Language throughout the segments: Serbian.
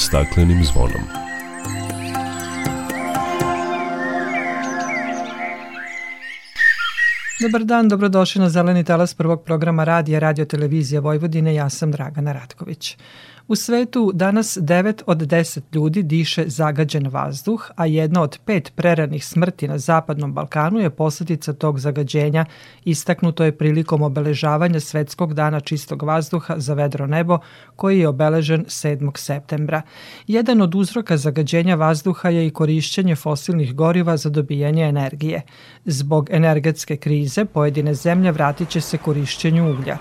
staklenim zvonom. Dobar dan, dobrodošli na Zeleni talas prvog programa radija Radio Televizija Vojvodine. Ja sam Dragana Ratković. U svetu danas 9 od 10 ljudi diše zagađen vazduh, a jedna od pet preranih smrti na Zapadnom Balkanu je posledica tog zagađenja. Istaknuto je prilikom obeležavanja Svetskog dana čistog vazduha za vedro nebo, koji je obeležen 7. septembra. Jedan od uzroka zagađenja vazduha je i korišćenje fosilnih goriva za dobijanje energije. Zbog energetske krize pojedine zemlje vratit će se korišćenju uglja.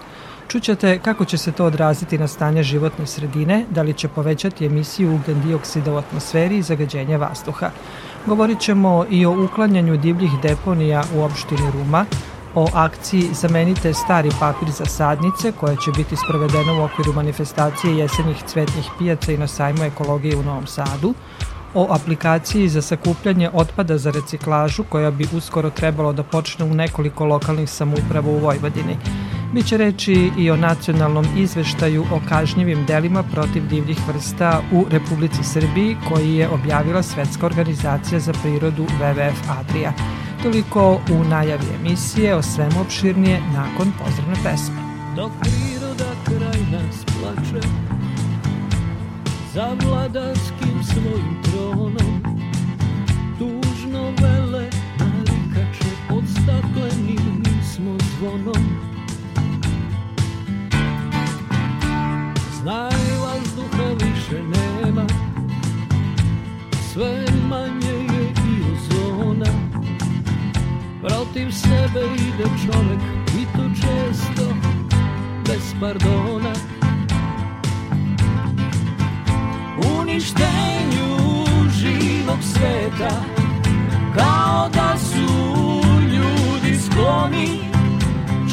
Čućete kako će se to odraziti na stanje životne sredine, da li će povećati emisiju ugljen dioksida u atmosferi i zagađenje vazduha. Govorit ćemo i o uklanjanju divljih deponija u opštini Ruma, o akciji Zamenite stari papir za sadnice koja će biti sprovedena u okviru manifestacije jesenjih cvetnih pijaca i na sajmu ekologije u Novom Sadu, o aplikaciji za sakupljanje otpada za reciklažu koja bi uskoro trebalo da počne u nekoliko lokalnih samouprava u Vojvodini. Biće reči i o nacionalnom izveštaju o kažnjivim delima protiv divljih vrsta u Republici Srbiji koji je objavila Svetska organizacija za prirodu WWF Adria. Toliko u najavi emisije o svemu opširnije nakon pozdravne pesme. Dok priroda kraj nas plače Za vladarskim svojim tronom Tužno vele narikače Pod staklenim smo zvonom Sve manje je i ozona Protiv sebe ide čovek I to često Bez pardona. Uništenju živog sveta Kao da su ljudi skloni.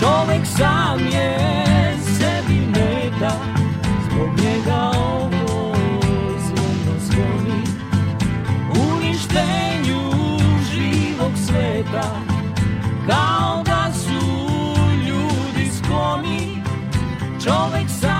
Čovek sam je sebi meta Zbog njega sveta Kao da su ljudi skloni. Čovek sam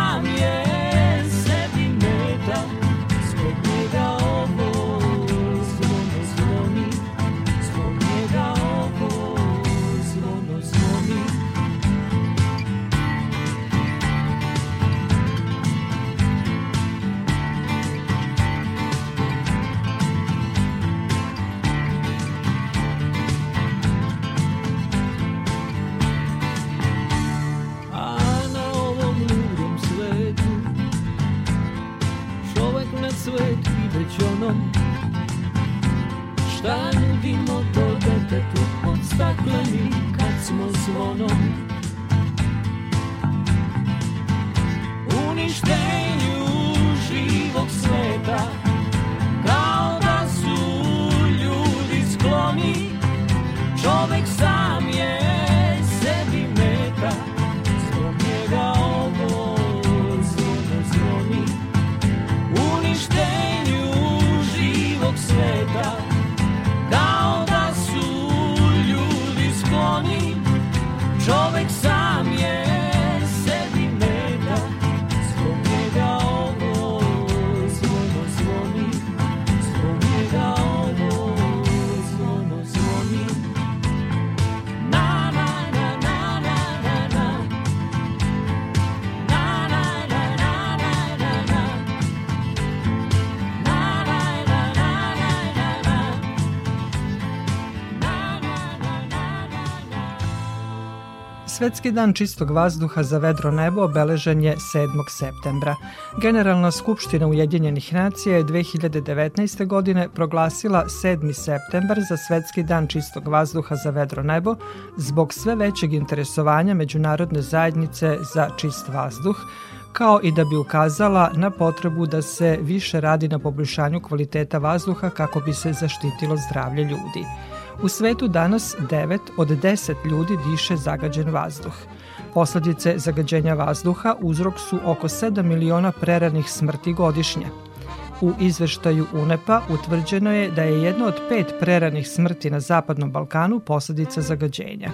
onom Šta nudimo to detetu? Od stakleni kad smo zvonom. Uništenju živog sveta Svetski dan čistog vazduha za vedro nebo obeležen je 7. septembra. Generalna skupština Ujedinjenih nacija je 2019. godine proglasila 7. septembar za Svetski dan čistog vazduha za vedro nebo zbog sve većeg interesovanja međunarodne zajednice za čist vazduh, kao i da bi ukazala na potrebu da se više radi na poboljšanju kvaliteta vazduha kako bi se zaštitilo zdravlje ljudi. U svetu danas 9 od 10 ljudi diše zagađen vazduh. Posledice zagađenja vazduha uzrok su oko 7 miliona preranih smrti godišnje. U izveštaju UNEPA utvrđeno je da je jedna od pet preranih smrti na Zapadnom Balkanu posledica zagađenja.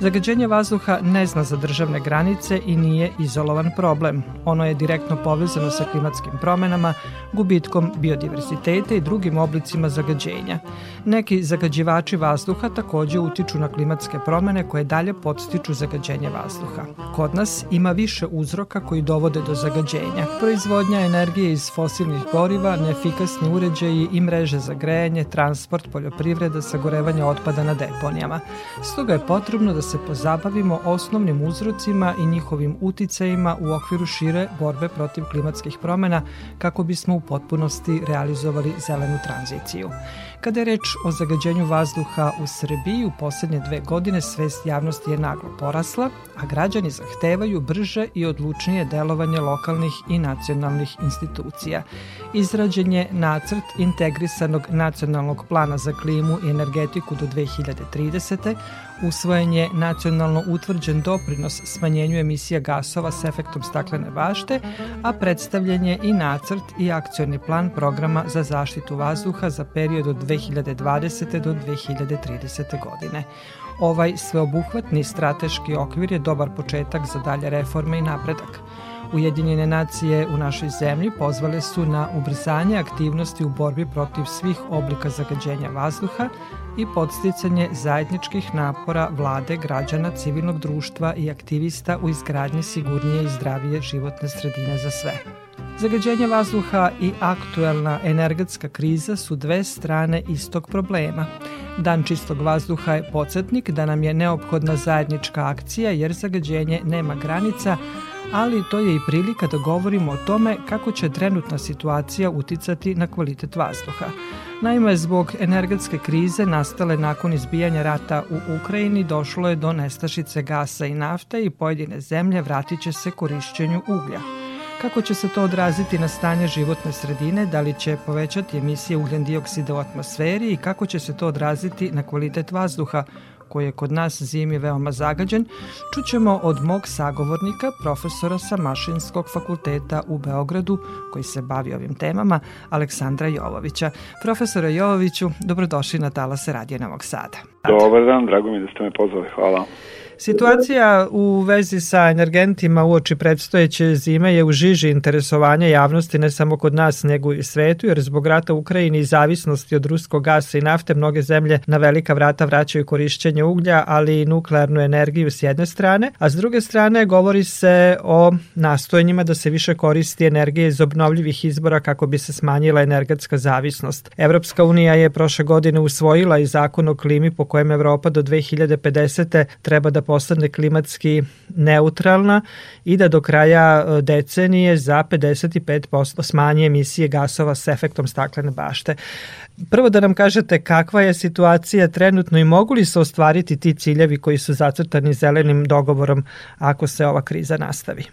Zagađenje vazduha ne zna za državne granice i nije izolovan problem. Ono je direktno povezano sa klimatskim promenama, gubitkom biodiversiteta i drugim oblicima zagađenja. Neki zagađivači vazduha takođe utiču na klimatske promene koje dalje podstiču zagađenje vazduha. Kod nas ima više uzroka koji dovode do zagađenja. Proizvodnja energije iz fosilnih goriva, neefikasni uređaji i mreže za grejanje, transport, poljoprivreda, sagorevanje otpada na deponijama. Stoga je potrebno da se pozabavimo osnovnim uzrocima i njihovim uticajima u okviru šire borbe protiv klimatskih promena kako bismo u potpunosti realizovali zelenu tranziciju. Kada je reč o zagađenju vazduha u Srbiji, u poslednje dve godine svest javnosti je naglo porasla, a građani zahtevaju brže i odlučnije delovanje lokalnih i nacionalnih institucija. Izrađen je nacrt integrisanog nacionalnog plana za klimu i energetiku do 2030 usvojen je nacionalno utvrđen doprinos smanjenju emisija gasova s efektom staklene bašte, a predstavljen je i nacrt i akcioni plan programa za zaštitu vazduha za period od 2020. do 2030. godine. Ovaj sveobuhvatni strateški okvir je dobar početak za dalje reforme i napredak. Ujedinjene nacije u našoj zemlji pozvale su na ubrzanje aktivnosti u borbi protiv svih oblika zagađenja vazduha i podsticanje zajedničkih napora vlade, građana, civilnog društva i aktivista u izgradnji sigurnije i zdravije životne sredine za sve. Zagađenje vazduha i aktuelna energetska kriza su dve strane istog problema. Dan čistog vazduha je podsjetnik da nam je neophodna zajednička akcija jer zagađenje nema granica, ali to je i prilika da govorimo o tome kako će trenutna situacija uticati na kvalitet vazduha. Naime, zbog energetske krize nastale nakon izbijanja rata u Ukrajini došlo je do nestašice gasa i nafte i pojedine zemlje vratit će se korišćenju uglja. Kako će se to odraziti na stanje životne sredine, da li će povećati emisije ugljen dioksida u atmosferi i kako će se to odraziti na kvalitet vazduha koji je kod nas zimi veoma zagađen, čućemo od mog sagovornika, profesora sa Mašinskog fakulteta u Beogradu, koji se bavi ovim temama, Aleksandra Jovovića. Profesore Jovoviću, dobrodošli na Talase Radio Novog Sada. Dobar dan, drago mi da ste me pozvali, hvala. Situacija u vezi sa energentima uoči predstojeće zime je u žiži interesovanja javnosti ne samo kod nas nego i svetu jer zbog rata u Ukrajini i zavisnosti od ruskog gasa i nafte mnoge zemlje na velika vrata vraćaju korišćenje uglja ali i nuklearnu energiju s jedne strane, a s druge strane govori se o nastojenjima da se više koristi energije iz obnovljivih izbora kako bi se smanjila energetska zavisnost. Evropska unija je prošle godine usvojila i zakon o klimi po kojem Evropa do 2050. treba da postane klimatski neutralna i da do kraja e, decenije za 55% smanji emisije gasova s efektom staklene bašte. Prvo da nam kažete kakva je situacija trenutno i mogu li se ostvariti ti ciljevi koji su zacrtani zelenim dogovorom ako se ova kriza nastavi?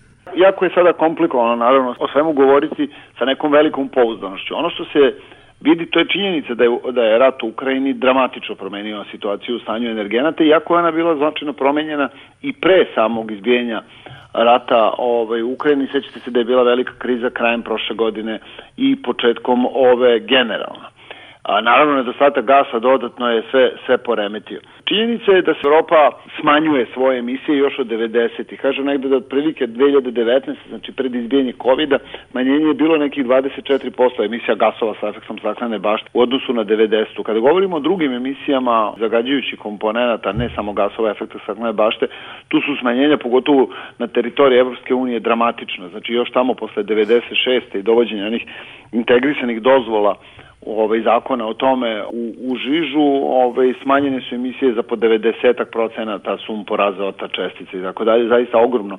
Jako je sada komplikovano, naravno, o svemu govoriti sa nekom velikom pouzdanošću. Ono što se vidi, to je činjenica da je, da je rat u Ukrajini dramatično promenio situaciju u stanju energenata, iako je ona bila značajno promenjena i pre samog izbijenja rata ovaj, u Ukrajini. Sećate se da je bila velika kriza krajem prošle godine i početkom ove generalna. A naravno, nedostatak gasa dodatno je sve, sve poremetio. Činjenica je da se Europa smanjuje svoje emisije još od 90. I negde da otprilike 2019. znači pred izbijenje COVID-a, manjenje je bilo nekih 24% emisija gasova sa efektom staklene bašte u odnosu na 90. Kada govorimo o drugim emisijama zagađujućih komponenta, ne samo gasova efekta staklene bašte, tu su smanjenja pogotovo na teritoriji Evropske unije dramatična. Znači još tamo posle 96. i dovođenja onih integrisanih dozvola ovaj zakona o tome u, u Žižu ovaj smanjene su emisije za po 90 procenata sumpora, azota, čestica i tako dalje, zaista ogromno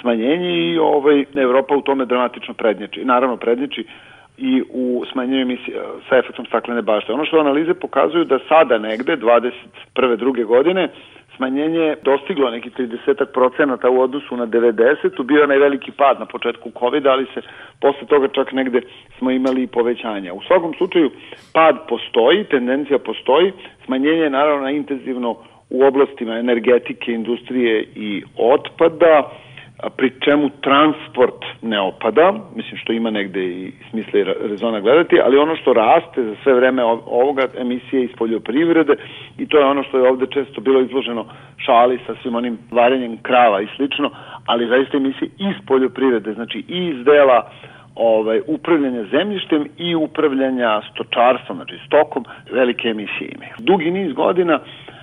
smanjenje i ovaj Evropa u tome dramatično prednjači. Naravno prednjači i u smanjenju emisije sa efektom staklene bašte. Ono što analize pokazuju da sada negde 21. druge godine smanjenje je dostiglo neki 30 procenata u odnosu na 90. Bio je najveliki pad na početku COVID, ali se posle toga čak negde smo imali i povećanja. U svakom slučaju pad postoji, tendencija postoji, smanjenje je naravno intenzivno u oblastima energetike, industrije i otpada, pri čemu transport ne opada, mislim što ima negde i smisla i rezona gledati, ali ono što raste za sve vreme ovoga emisije iz poljoprivrede i to je ono što je ovde često bilo izloženo šali sa svim onim varenjem krava i slično, ali zaista emisije iz poljoprivrede, znači i iz dela ovaj, upravljanja zemljištem i upravljanja stočarstvom, znači stokom, velike emisije imaju. Dugi niz godina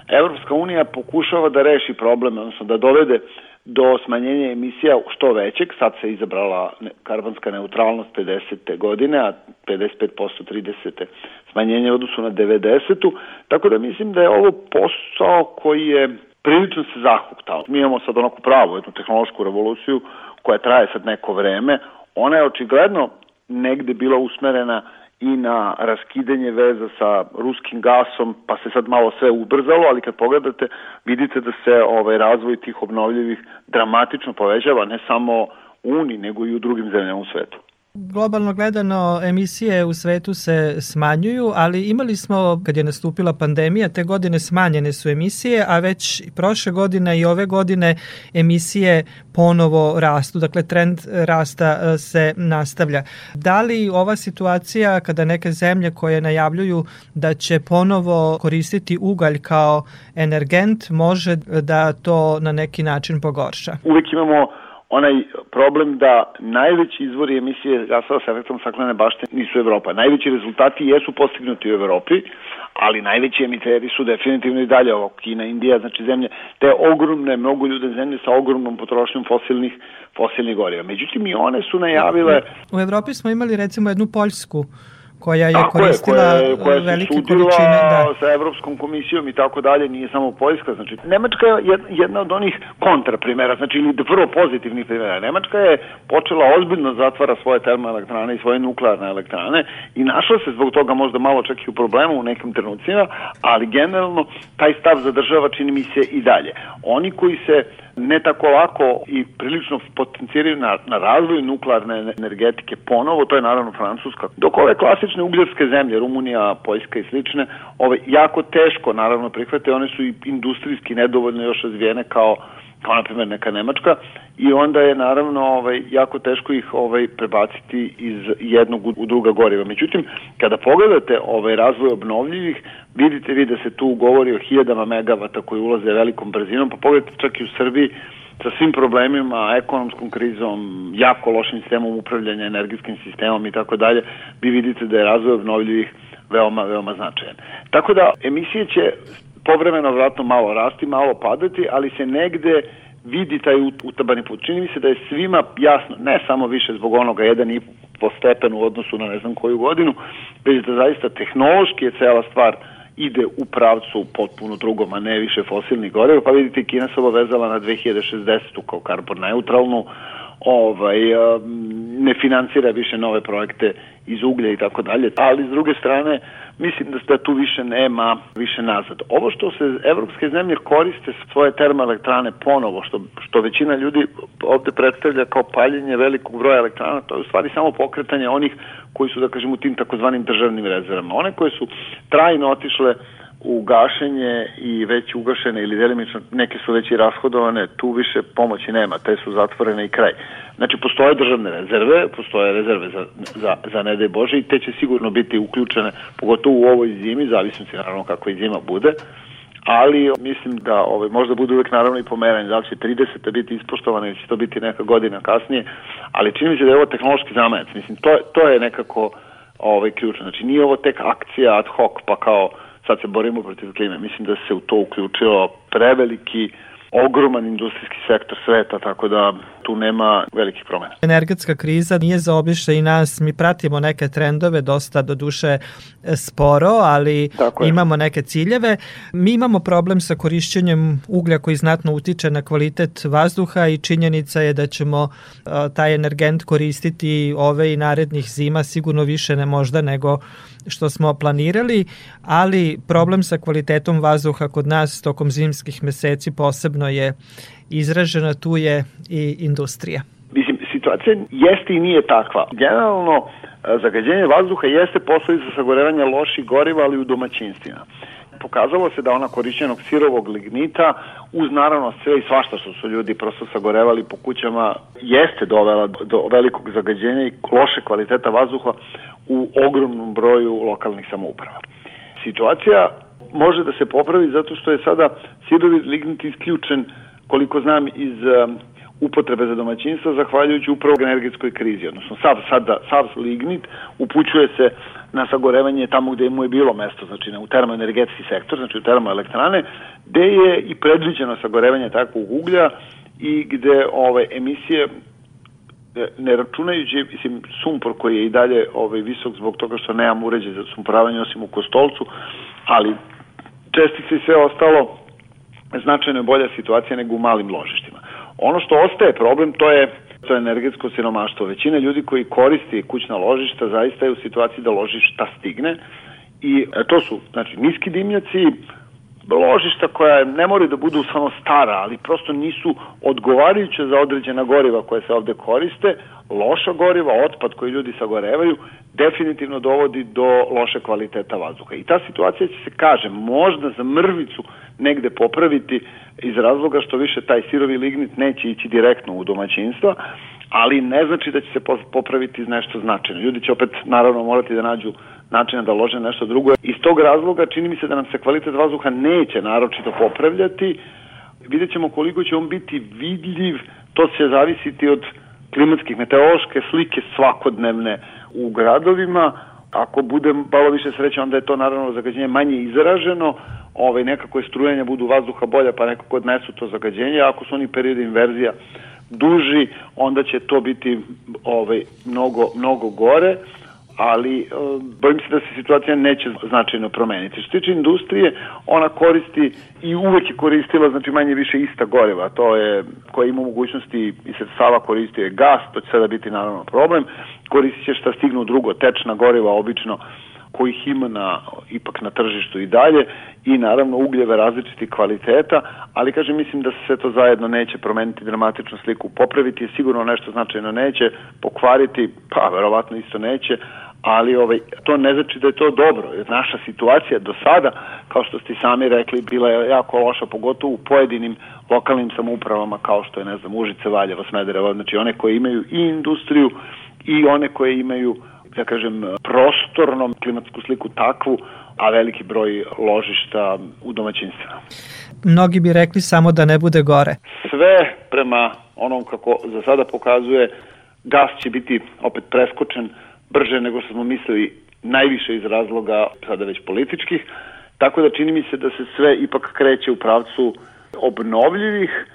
Evropska unija pokušava da reši probleme, odnosno da dovede do smanjenja emisija što većeg, sad se izabrala karbonska neutralnost 50. godine, a 55% 30. smanjenje odnosu na 90. Tako da mislim da je ovo posao koji je prilično se zahuktao. Mi imamo sad onako pravu jednu tehnološku revoluciju koja traje sad neko vreme. Ona je očigledno negde bila usmerena i na raskidanje veza sa ruskim gasom, pa se sad malo sve ubrzalo, ali kad pogledate vidite da se ovaj razvoj tih obnovljivih dramatično povećava, ne samo u Uniji, nego i u drugim zemljama u svetu. Globalno gledano emisije u svetu se smanjuju, ali imali smo, kad je nastupila pandemija, te godine smanjene su emisije, a već prošle godine i ove godine emisije ponovo rastu, dakle trend rasta e, se nastavlja. Da li ova situacija kada neke zemlje koje najavljuju da će ponovo koristiti ugalj kao energent može da to na neki način pogorša? Uvek imamo onaj problem da najveći izvori emisije gasova sa efektom staklene bašte nisu Evropa. Najveći rezultati jesu postignuti u Evropi, ali najveći emiteri su definitivno i dalje ovo Kina, Indija, znači zemlje, te ogromne, mnogo ljude zemlje sa ogromnom potrošnjom fosilnih, fosilnih goriva. Međutim, i one su najavile... U Evropi smo imali recimo jednu Poljsku koja je tako koristila je, koja, koja velike količine da. sa Evropskom komisijom i tako dalje, nije samo Poljska, znači Nemačka je jedna od onih kontra primjera, znači ili prvo pozitivnih primjera. Nemačka je počela ozbiljno zatvara svoje termoelektrane i svoje nuklearne elektrane i našla se zbog toga možda malo čak i u problemu u nekim trenucima, ali generalno taj stav zadržava čini mi se i dalje. Oni koji se ne tako lako i prilično potencijiraju na, na razvoju nuklearne energetike ponovo, to je naravno Francuska. Dok ove klasične ugljarske zemlje, Rumunija, Poljska i slične, ove jako teško naravno prihvate, one su i industrijski nedovoljno još razvijene kao kao na primjer neka Nemačka. I onda je naravno ovaj jako teško ih ovaj prebaciti iz jednog u druga goriva. Međutim, kada pogledate ovaj razvoj obnovljivih, vidite vi da se tu govori o hiljadama megavata koji ulaze velikom brzinom, pa pogledajte čak i u Srbiji sa svim problemima, ekonomskom krizom, jako lošim sistemom upravljanja energetskim sistemom i tako dalje, vi vidite da je razvoj obnovljivih veoma, veoma značajan. Tako da emisije će povremeno vratno malo rasti, malo padati, ali se negde vidi taj utabani put. Čini mi se da je svima jasno, ne samo više zbog onoga jedan i po stepenu u odnosu na ne znam koju godinu, već da zaista tehnološki je cela stvar ide u pravcu potpuno drugom, a ne više fosilnih goriva, pa vidite Kina se obavezala na 2060. kao karbon neutralnu, ovaj, ne financira više nove projekte iz uglja i tako dalje, ali s druge strane mislim da, da tu više nema više nazad. Ovo što se evropske zemlje koriste svoje termoelektrane ponovo, što, što većina ljudi ovde predstavlja kao paljenje velikog broja elektrana, to je u stvari samo pokretanje onih koji su, da kažem, u tim takozvanim državnim rezervama. One koje su trajno otišle u gašenje i već ugašene ili delimično neke su već i rashodovane, tu više pomoći nema, te su zatvorene i kraj. Znači, postoje državne rezerve, postoje rezerve za, za, za nede Bože i te će sigurno biti uključene, pogotovo u ovoj zimi, zavisno se naravno kako i zima bude, ali mislim da ovaj, možda bude uvek naravno i pomeranje, da li će 30. biti ispoštovane ili će to biti neka godina kasnije, ali čini mi se da je ovo tehnološki zamajac, mislim, to, to je nekako ovaj, ključno, znači nije ovo tek akcija ad hoc, pa kao sad se borimo protiv klime. Mislim da se u to uključio preveliki ogroman industrijski sektor sveta, tako da tu nema velikih promena. Energetska kriza nije zaobišla i nas, mi pratimo neke trendove, dosta do duše sporo, ali imamo neke ciljeve. Mi imamo problem sa korišćenjem uglja koji znatno utiče na kvalitet vazduha i činjenica je da ćemo taj energent koristiti ove i narednih zima sigurno više ne možda nego što smo planirali, ali problem sa kvalitetom vazduha kod nas tokom zimskih meseci posebno je izražena, tu je i industrija. Mislim, situacija jeste i nije takva. Generalno, e, zagađenje vazduha jeste posledica sagorevanja loših goriva, ali u domaćinstvima pokazalo se da ona korišćenog sirovog lignita uz naravno sve i svašta što su ljudi prosto sagorevali po kućama jeste dovela do velikog zagađenja i loše kvaliteta vazduha u ogromnom broju lokalnih samouprava. Situacija može da se popravi zato što je sada sirovi lignit isključen koliko znam iz um, upotrebe za domaćinstvo zahvaljujući upravo energetskoj krizi, odnosno sav, sada, sav lignit upućuje se na sagorevanje tamo gde mu je bilo mesto, znači u termoenergetski sektor, znači u termoelektrane, gde je i predviđeno sagorevanje takvog uglja i gde ove emisije e, ne računajući mislim, sumpor koji je i dalje ovaj, visok zbog toga što nemam uređaj za sumporavanje osim u kostolcu, ali čestice i sve ostalo značajno je bolja situacija nego u malim ložištima. Ono što ostaje problem to je to je energetsko siromaštvo. Većina ljudi koji koristi kućna ložišta zaista je u situaciji da ložišta stigne i e, to su znači niski dimnjaci, ložišta koja ne moraju da budu samo stara, ali prosto nisu odgovarajuće za određena goriva koje se ovde koriste, loša goriva, otpad koji ljudi sagorevaju, definitivno dovodi do loše kvaliteta vazduha. I ta situacija će se, kaže, možda za mrvicu negde popraviti iz razloga što više taj sirovi lignit neće ići direktno u domaćinstva, ali ne znači da će se popraviti nešto značajno. Ljudi će opet naravno morati da nađu načina da lože nešto drugo. Iz tog razloga čini mi se da nam se kvalitet vazduha neće naročito popravljati. Vidjet ćemo koliko će on biti vidljiv, to će zavisiti od klimatskih meteorološke slike svakodnevne u gradovima. Ako bude malo više sreće, onda je to naravno zagađenje manje izraženo, ovaj, nekako je strujanja budu vazduha bolja, pa nekako odnesu to zagađenje, ako su oni periodi inverzija duži, onda će to biti ovaj, mnogo, mnogo gore ali e, bojim se da se situacija neće značajno promeniti. Što tiče industrije, ona koristi i uvek je koristila znači manje više ista goriva, to je koja ima mogućnosti i sredstava koristio je gas, to će sada biti naravno problem, koristit će šta stignu drugo, tečna goriva obično kojih ima na, ipak na tržištu i dalje i naravno ugljeve različitih kvaliteta, ali kažem mislim da se sve to zajedno neće promeniti dramatičnu sliku, popraviti je sigurno nešto značajno neće, pokvariti, pa verovatno isto neće, ali ovaj, to ne znači da je to dobro, jer naša situacija do sada, kao što ste sami rekli, bila je jako loša, pogotovo u pojedinim lokalnim samoupravama kao što je, ne znam, Užice, Valjevo, Smederevo, znači one koje imaju i industriju i one koje imaju da kažem, prostornom klimatsku sliku takvu, a veliki broj ložišta u domaćinstvima. Mnogi bi rekli samo da ne bude gore. Sve prema onom kako za sada pokazuje, gas će biti opet preskočen brže nego što smo mislili najviše iz razloga sada već političkih, tako da čini mi se da se sve ipak kreće u pravcu obnovljivih,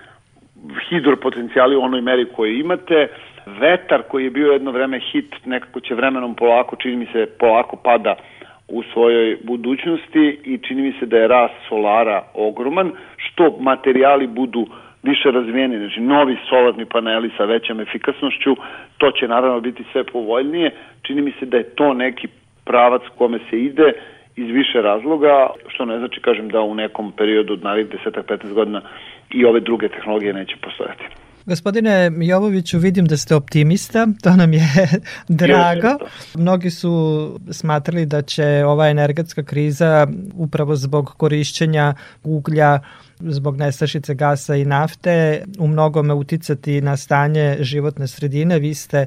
hidropotencijali u onoj meri koje imate, vetar koji je bio jedno vreme hit, nekako će vremenom polako, čini mi se, polako pada u svojoj budućnosti i čini mi se da je rast solara ogroman, što materijali budu više razvijeni, znači novi solarni paneli sa većom efikasnošću, to će naravno biti sve povoljnije. Čini mi se da je to neki pravac kome se ide iz više razloga, što ne znači, kažem, da u nekom periodu od narednih 10-15 godina i ove druge tehnologije neće postojati. Gospodine Jovoviću, vidim da ste optimista, to nam je drago. Mnogi su smatrali da će ova energetska kriza upravo zbog korišćenja uglja zbog nestašice gasa i nafte u mnogome uticati na stanje životne sredine. Vi ste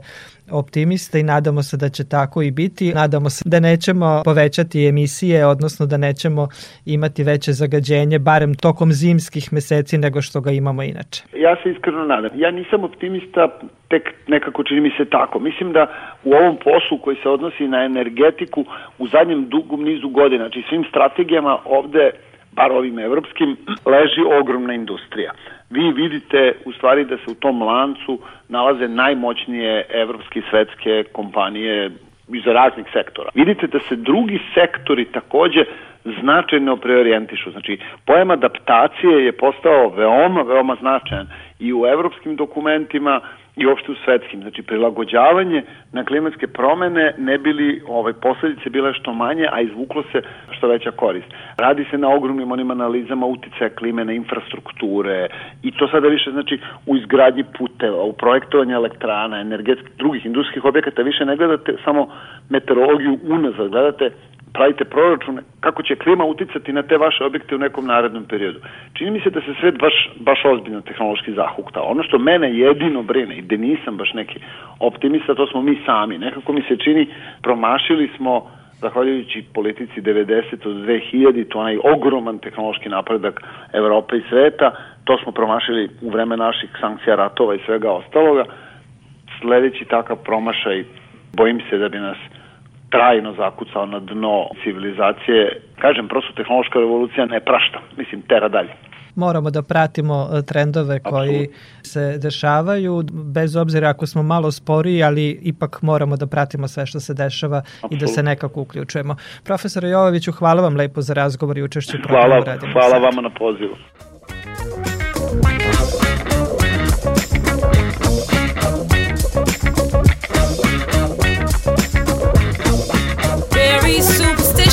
optimista i nadamo se da će tako i biti. Nadamo se da nećemo povećati emisije, odnosno da nećemo imati veće zagađenje, barem tokom zimskih meseci nego što ga imamo inače. Ja se iskreno nadam. Ja nisam optimista, tek nekako čini mi se tako. Mislim da u ovom poslu koji se odnosi na energetiku u zadnjem dugom nizu godina, znači svim strategijama ovde bar ovim evropskim, leži ogromna industrija. Vi vidite u stvari da se u tom lancu nalaze najmoćnije evropske i svetske kompanije iz raznih sektora. Vidite da se drugi sektori takođe značajno preorijentišu. Znači, pojam adaptacije je postao veoma, veoma značajan i u evropskim dokumentima i uopšte u svetskim. Znači, prilagođavanje na klimatske promene ne bili ovaj, posledice bile što manje, a izvuklo se što veća korist. Radi se na ogromnim onim analizama uticaja klime na infrastrukture i to sada više znači u izgradnji puteva, u projektovanju elektrana, energetskih, drugih industrijskih objekata više ne gledate samo meteorologiju unazad, gledate pravite proračune kako će klima uticati na te vaše objekte u nekom narednom periodu. Čini mi se da se svet baš, baš ozbiljno tehnološki zahukta. Ono što mene jedino brine i gde nisam baš neki optimista, to smo mi sami. Nekako mi se čini, promašili smo zahvaljujući politici 90 od 2000, to onaj ogroman tehnološki napredak Evrope i sveta, to smo promašili u vreme naših sankcija ratova i svega ostaloga. Sledeći takav promašaj, bojim se da bi nas trajno zakucao na dno civilizacije. Kažem, prosto tehnološka revolucija ne prašta, mislim, tera dalje moramo da pratimo e, trendove koji Absolut. se dešavaju, bez obzira ako smo malo sporiji, ali ipak moramo da pratimo sve što se dešava Absolut. i da se nekako uključujemo. Profesor Jovoviću, hvala vam lepo za razgovor i učešću Hvala, hvala vama na pozivu.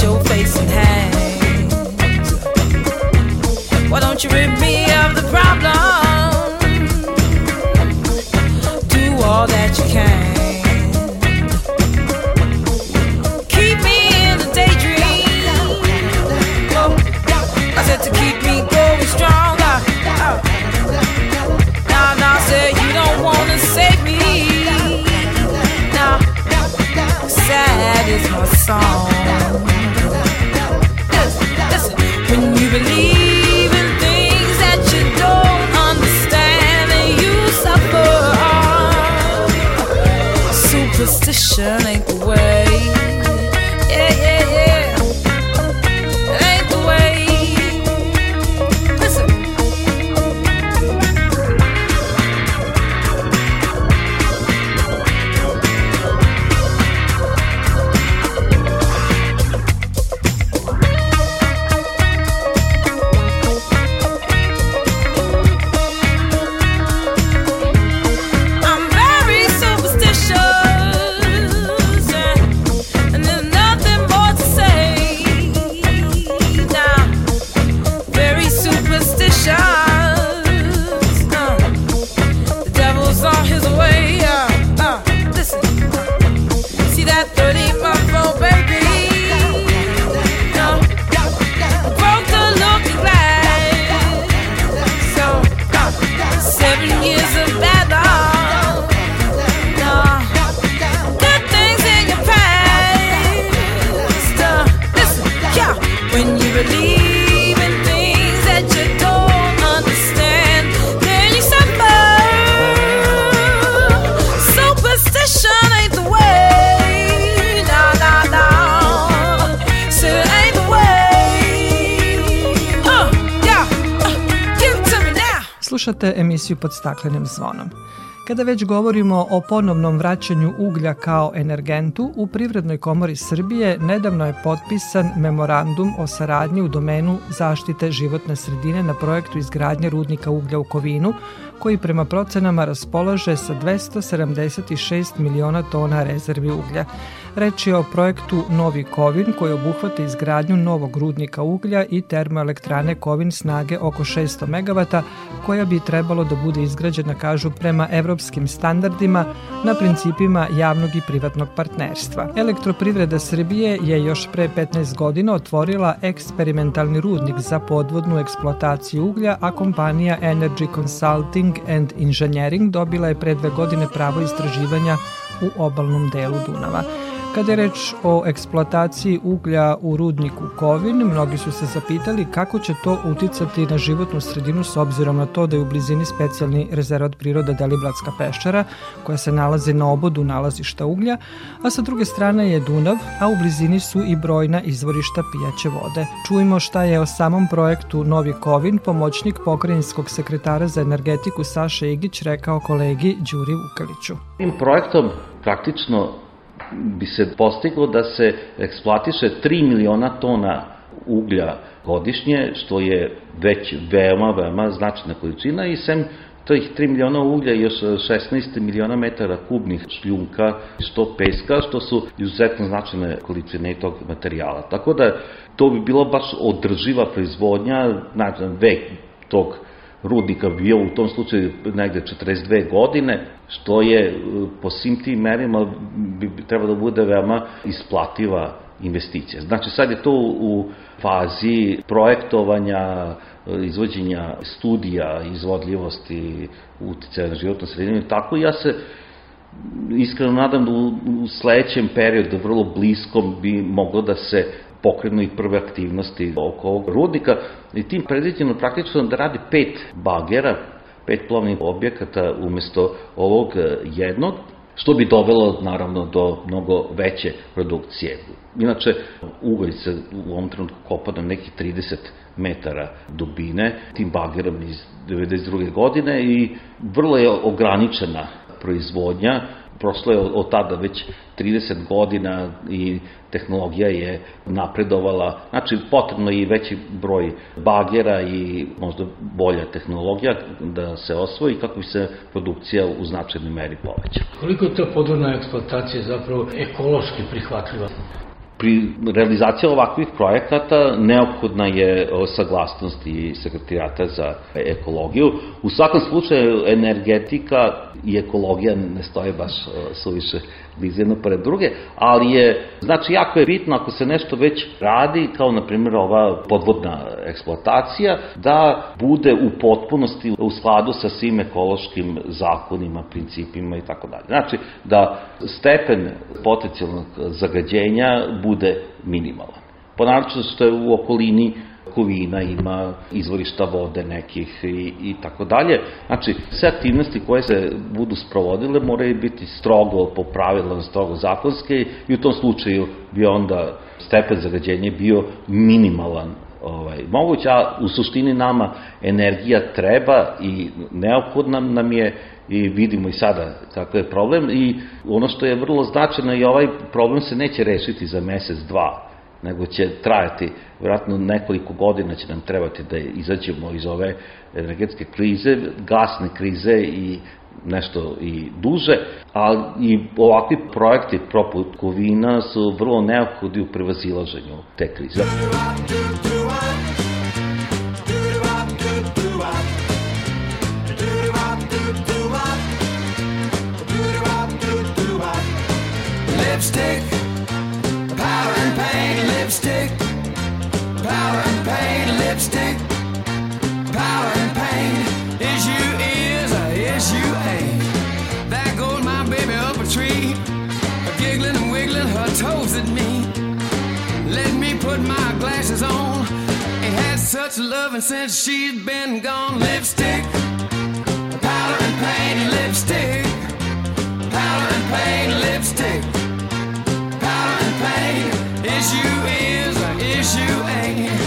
wash your face and hands. Why don't you rid me of the problem? Do all that you can. Keep me in the daydream. I said to keep me going stronger. Now, now, say you don't wanna save me. Now, sad is my song. position ain't Slušate emisiju pod staklenim zvonom. Kada već govorimo o ponovnom vraćanju uglja kao energentu, u Privrednoj komori Srbije nedavno je potpisan memorandum o saradnji u domenu zaštite životne sredine na projektu izgradnje rudnika uglja u Kovinu, koji prema procenama raspolaže sa 276 miliona tona rezervi uglja. Reč je o projektu Novi Kovin koji obuhvata izgradnju novog rudnika uglja i termoelektrane Kovin snage oko 600 MW koja bi trebalo da bude izgrađena, kažu, prema evropskim standardima na principima javnog i privatnog partnerstva. Elektroprivreda Srbije je još pre 15 godina otvorila eksperimentalni rudnik za podvodnu eksploataciju uglja, a kompanija Energy Consulting and Engineering dobila je pre dve godine pravo istraživanja u obalnom delu Dunava. Kada je reč o eksploataciji uglja u rudniku Kovin, mnogi su se zapitali kako će to uticati na životnu sredinu s obzirom na to da je u blizini specijalni rezervat priroda Deliblatska peščara, koja se nalazi na obodu nalazišta uglja, a sa druge strane je Dunav, a u blizini su i brojna izvorišta pijaće vode. Čujemo šta je o samom projektu Novi Kovin pomoćnik pokrajinskog sekretara za energetiku Saša Igić rekao kolegi Đuri Vukaliću. Tim projektom praktično bi se postiglo da se eksploatiše 3 miliona tona uglja godišnje, što je već veoma, veoma značajna količina i sem tih 3 miliona uglja i još 16 miliona metara kubnih šljunka, što peska, što su izuzetno značajne količine tog materijala. Tako da to bi bilo baš održiva proizvodnja, znači vek tog rudnika bio u tom slučaju negde 42 godine, što je e, po svim tim merima bi trebalo da bude veoma isplativa investicija. Znači sad je to u fazi projektovanja, e, izvođenja studija, izvodljivosti, uticaja na životnu sredinu tako ja se iskreno nadam da u, u sledećem periodu, vrlo bliskom, bi moglo da se pokrenu i prve aktivnosti oko ovog rudnika i tim predviđeno praktično da radi pet bagera, pet plovnih objekata umesto ovog e, jednog, što bi dovelo naravno do mnogo veće produkcije. Inače, ugalj se u ovom trenutku kopa na nekih 30 metara dubine, tim bagerom iz 92. godine i vrlo je ograničena proizvodnja, prošlo je od tada već 30 godina i tehnologija je napredovala, znači potrebno je i veći broj bagera i možda bolja tehnologija da se osvoji kako bi se produkcija u značajnoj meri poveća. Koliko je ta podvodna eksploatacija zapravo ekološki prihvatljiva? Pri realizaciji ovakvih projekata neophodna je saglasnost i sekretarijata za ekologiju. U svakom slučaju energetika i ekologija ne stoje baš suviše bliz jedno pored druge, ali je, znači, jako je bitno ako se nešto već radi, kao na primjer ova podvodna eksploatacija, da bude u potpunosti u skladu sa svim ekološkim zakonima, principima i tako dalje. Znači, da stepen potencijalnog zagađenja bude minimalan. Ponačno što je u okolini kovina, ima izvorišta vode nekih i, i tako dalje. Znači, sve aktivnosti koje se budu sprovodile moraju biti strogo po pravilama, strogo zakonske i u tom slučaju bi onda stepen zagađenja bio minimalan ovaj, moguće, a u suštini nama energija treba i neophodna nam je i vidimo i sada kakav je problem i ono što je vrlo značajno i ovaj problem se neće rešiti za mesec, dva nego će trajati, vjerojatno nekoliko godina će nam trebati da izađemo iz ove energetske krize, gasne krize i nešto i duže, ali i ovakvi projekti poput Kovina su vrlo neophodni u prevazilaženju te krize. Lipstick lipstick, power and pain, lipstick, power and pain. Is you is is you ain't? There goes my baby up a tree, giggling and wiggling her toes at me. Let me put my glasses on. Ain't had such loving since she's been gone. Lipstick, powder and pain, lipstick, powder and pain, lipstick, powder and pain issue is, our issue ain't.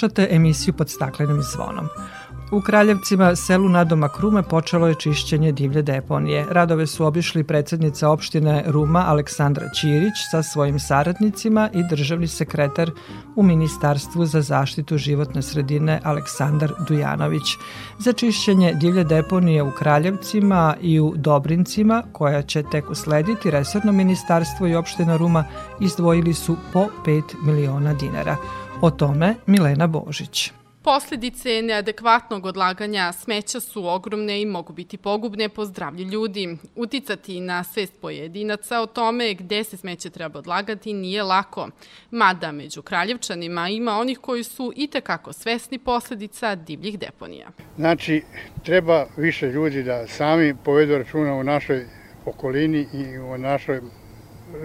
Slušate emisiju pod staklenim zvonom. U Kraljevcima, selu nadomak Rume, počelo je čišćenje divlje deponije. Radove su obišli predsednica opštine Ruma Aleksandra Ćirić sa svojim saradnicima i državni sekretar u Ministarstvu za zaštitu životne sredine Aleksandar Dujanović. Za čišćenje divlje deponije u Kraljevcima i u Dobrincima, koja će tek uslediti, Resorno ministarstvo i opština Ruma izdvojili su po 5 miliona dinara. O tome Milena Božić. Posledice neadekvatnog odlaganja smeća su ogromne i mogu biti pogubne po zdravlje ljudi. Uticati na svest pojedinaca o tome gde se smeće treba odlagati nije lako. Mada među kraljevčanima ima onih koji su i tekako svesni posledica divljih deponija. Znači, treba više ljudi da sami povedu računa u našoj okolini i u našoj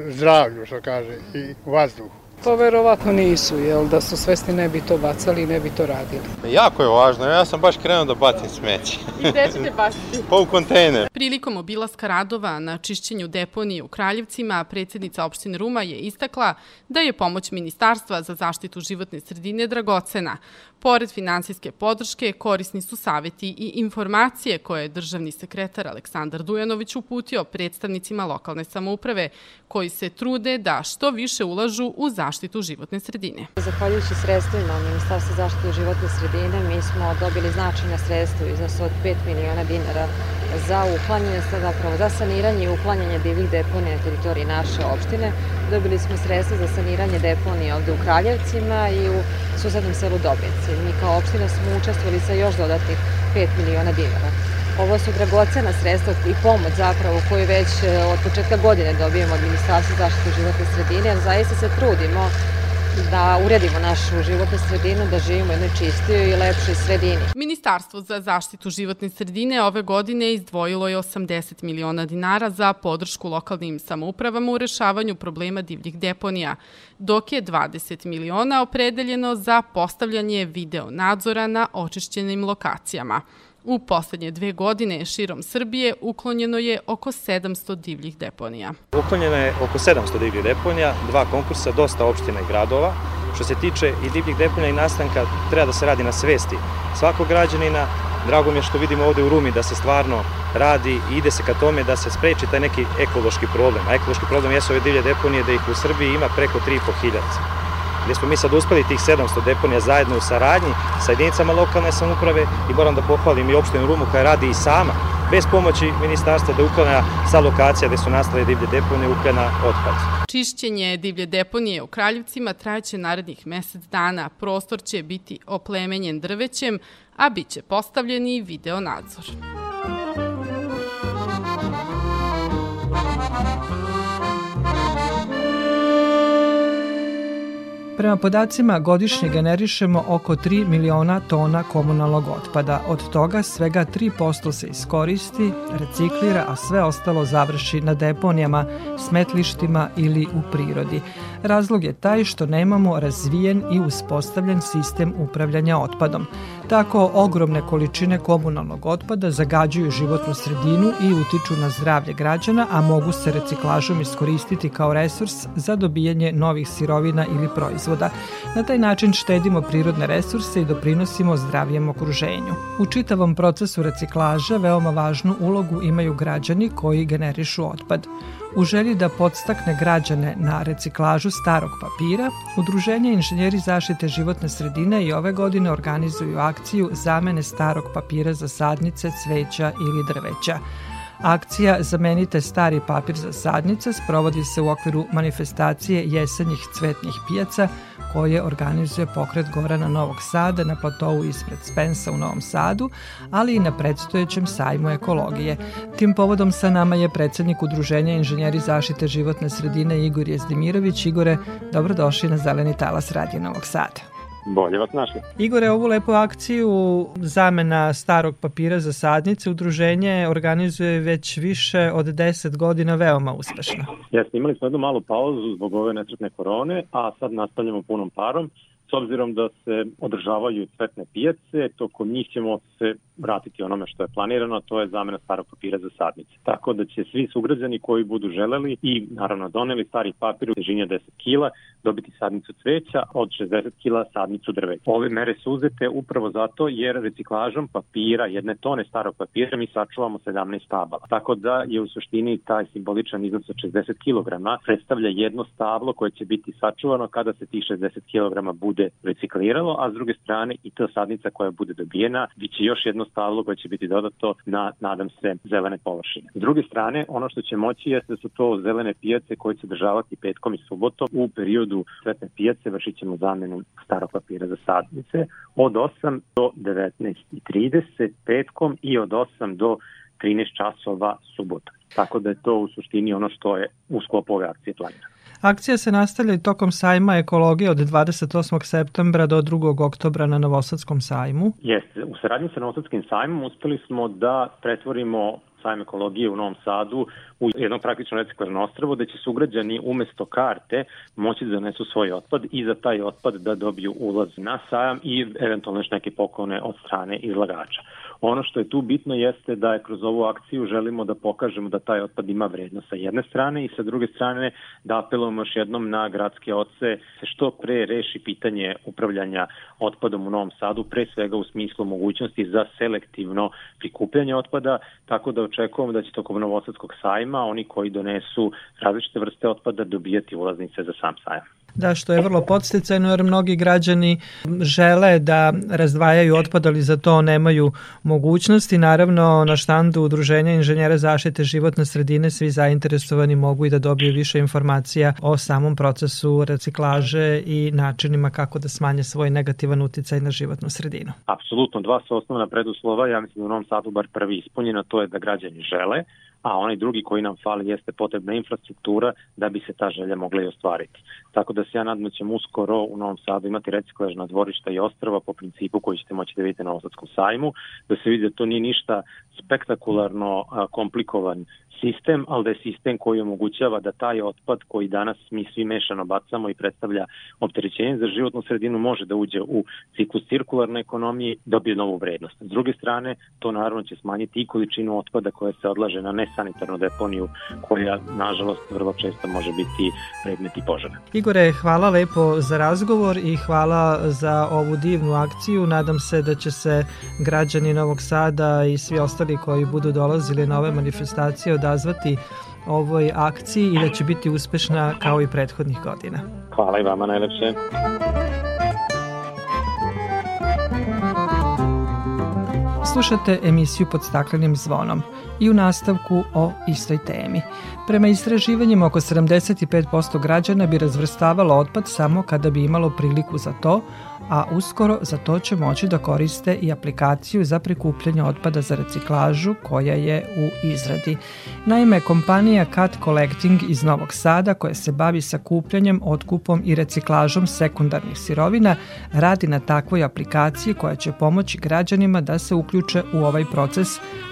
zdravlju, što kaže, i vazduhu. To verovatno nisu, jel da su svesni ne bi to bacali i ne bi to radili. Jako je važno, ja sam baš krenuo da bacim smeće. I gde ćete baciti? Pa u kontejner. Prilikom obilaska radova na čišćenju deponije u Kraljevcima, predsednica opštine Ruma je istakla da je pomoć Ministarstva za zaštitu životne sredine dragocena. Pored finansijske podrške, korisni su saveti i informacije koje je državni sekretar Aleksandar Dujanović uputio predstavnicima lokalne samouprave, koji se trude da što više ulažu u zaštitu životne sredine. Zahvaljujući sredstvima Ministarstva zaštite životne sredine, mi smo dobili značajna sredstva iznosu od 5 miliona dinara za uklanjanje, zapravo za saniranje i uklanjanje divljih deponija na teritoriji naše opštine. Dobili smo sredstva za saniranje deponija ovde u Kraljevcima i u susednom selu Dobrinci. Mi kao opština smo učestvovali sa još dodatnih 5 miliona dinara. Ovo su dragocena sredstva i pomoć zapravo koju već e, od početka godine dobijemo od Ministarstva zaštite životne sredine, jer zaista se trudimo da uredimo našu životnu sredinu, da živimo u jednoj čistijoj i lepšoj sredini. Ministarstvo za zaštitu životne sredine ove godine izdvojilo je 80 miliona dinara za podršku lokalnim samoupravama u rešavanju problema divljih deponija, dok je 20 miliona opredeljeno za postavljanje video nadzora na očišćenim lokacijama. U poslednje dve godine širom Srbije uklonjeno je oko 700 divljih deponija. Uklonjeno je oko 700 divljih deponija, dva konkursa, dosta opština i gradova. Što se tiče i divljih deponija i nastanka, treba da se radi na svesti svakog građanina. Drago mi je što vidimo ovde u Rumi da se stvarno radi i ide se ka tome da se spreči taj neki ekološki problem. A ekološki problem jesu ove divlje deponije da ih u Srbiji ima preko 3.500 gde smo mi sad uspeli tih 700 deponija zajedno u saradnji sa jedinicama lokalne samuprave i moram da pohvalim i opštinu Rumu koja radi i sama, bez pomoći ministarstva da uklanja sa lokacija gde su nastale divlje deponije uklanja otpad. Čišćenje divlje deponije u Kraljevcima trajaće narednih mesec dana. Prostor će biti oplemenjen drvećem, a bit će postavljen i video nadzor. Prema podacima godišnje generišemo oko 3 miliona tona komunalnog otpada. Od toga svega 3% se iskoristi, reciklira, a sve ostalo završi na deponijama, smetlištima ili u prirodi. Razlog je taj što nemamo razvijen i uspostavljen sistem upravljanja otpadom. Tako ogromne količine komunalnog otpada zagađuju životnu sredinu i utiču na zdravlje građana, a mogu se reciklažom iskoristiti kao resurs za dobijanje novih sirovina ili proizvoda. Na taj način štedimo prirodne resurse i doprinosimo zdravijem okruženju. U čitavom procesu reciklaže veoma važnu ulogu imaju građani koji generišu otpad. U želji da podstakne građane na reciklažu starog papira, Udruženje inženjeri zaštite životne sredine i ove godine organizuju akciju zamene starog papira za sadnice, cveća ili drveća. Akcija Zamenite stari papir za sadnice sprovodi se u okviru manifestacije jesenjih cvetnih pijaca koje organizuje pokret Gorana Novog Sada na platovu ispred Spensa u Novom Sadu, ali i na predstojećem sajmu ekologije. Tim povodom sa nama je predsednik Udruženja inženjeri zaštite životne sredine Igor Jezdimirović. Igore, dobrodošli na Zeleni talas Radija Novog Sada. Bolje vas našli. Igore, ovu lepu akciju zamena starog papira za sadnice udruženje organizuje već više od 10 godina veoma uspešno. Jeste, imali smo jednu malu pauzu zbog ove nesretne korone, a sad nastavljamo punom parom. S obzirom da se održavaju cvetne pijace, tokom njih ćemo se vratiti onome što je planirano, to je zamena starog papira za sadnice. Tako da će svi sugrađani koji budu želeli i naravno doneli stari papir u težini 10 kila dobiti sadnicu cveća, od 60 kila sadnicu drveća. Ove mere su uzete upravo zato jer reciklažom papira, jedne tone starog papira, mi sačuvamo 17 stabala. Tako da je u suštini taj simboličan iznos od 60 kg predstavlja jedno stablo koje će biti sačuvano kada se tih 60 kg bude recikliralo, a s druge strane i ta sadnica koja bude dobijena biće još jedno stablo koje će biti dodato na, nadam se, zelene površine. S druge strane, ono što će moći jeste da su to zelene pijace koje će državati petkom i subotom u periodu svetne pijace vršit ćemo zamenu starog papira za sadnice od 8 do 19.30 petkom i od 8 do 13 časova subota. Tako da je to u suštini ono što je u sklopu ove akcije planirano. Akcija se nastavlja i tokom sajma ekologije od 28. septembra do 2. oktobra na Novosadskom sajmu. Jeste, u saradnji sa Novosadskim sajmom uspeli smo da pretvorimo sajam ekologije u Novom Sadu u jednom praktično reciklažno ostravo da će sugrađani umesto karte moći da donesu svoj otpad i za taj otpad da dobiju ulaz na sajam i eventualno još neke poklone od strane izlagača. Ono što je tu bitno jeste da je kroz ovu akciju želimo da pokažemo da taj otpad ima vrednost sa jedne strane i sa druge strane da apelujemo još jednom na gradske oce se što pre reši pitanje upravljanja otpadom u Novom Sadu, pre svega u smislu mogućnosti za selektivno prikupljanje otpada, tako da očekujemo da će tokom Novosadskog sajma oni koji donesu različite vrste otpada dobijati ulaznice za sam sajam. Da, što je vrlo podsticajno jer mnogi građani žele da razdvajaju otpad, ali za to nemaju mogućnosti. Naravno, na štandu Udruženja inženjera zaštite životne sredine svi zainteresovani mogu i da dobiju više informacija o samom procesu reciklaže i načinima kako da smanje svoj negativan uticaj na životnu sredinu. Apsolutno, dva su osnovna preduslova, ja mislim da u Novom Sadu bar prvi ispunjeno, to je da građani žele, a onaj drugi koji nam fali jeste potrebna infrastruktura da bi se ta želja mogla i ostvariti. Tako da se ja nadam da ćemo uskoro u Novom Sadu imati reciklažna dvorišta i ostrava po principu koji ćete moći da vidite na Novosadskom sajmu, da se vidi da to nije ništa spektakularno komplikovan sistem, ali da je sistem koji omogućava da taj otpad koji danas mi svi mešano bacamo i predstavlja opterećenje za životnu sredinu može da uđe u ciklus cirkularne ekonomije dobije novu vrednost. S druge strane, to naravno će smanjiti i količinu otpada koja se odlaže na nesanitarnu deponiju koja, nažalost, vrlo često može biti predmet i požara. Igore, hvala lepo za razgovor i hvala za ovu divnu akciju. Nadam se da će se građani Novog Sada i svi ostali koji budu dolazili na ove manifestacije odazvati ovoj akciji i da će biti uspešna kao i prethodnih godina. Hvala i vama najlepše. Slušate emisiju pod staklenim zvonom i u nastavku o istoj temi. Prema istraživanjima oko 75% građana bi razvrstavalo otpad samo kada bi imalo priliku za to, a uskoro za to će moći da koriste i aplikaciju za prikupljanje otpada za reciklažu koja je u izradi. Naime, kompanija Cat Collecting iz Novog Sada koja se bavi sakupljanjem, otkupom i reciklažom sekundarnih sirovina radi na takvoj aplikaciji koja će pomoći građanima da se uključe u ovaj proces,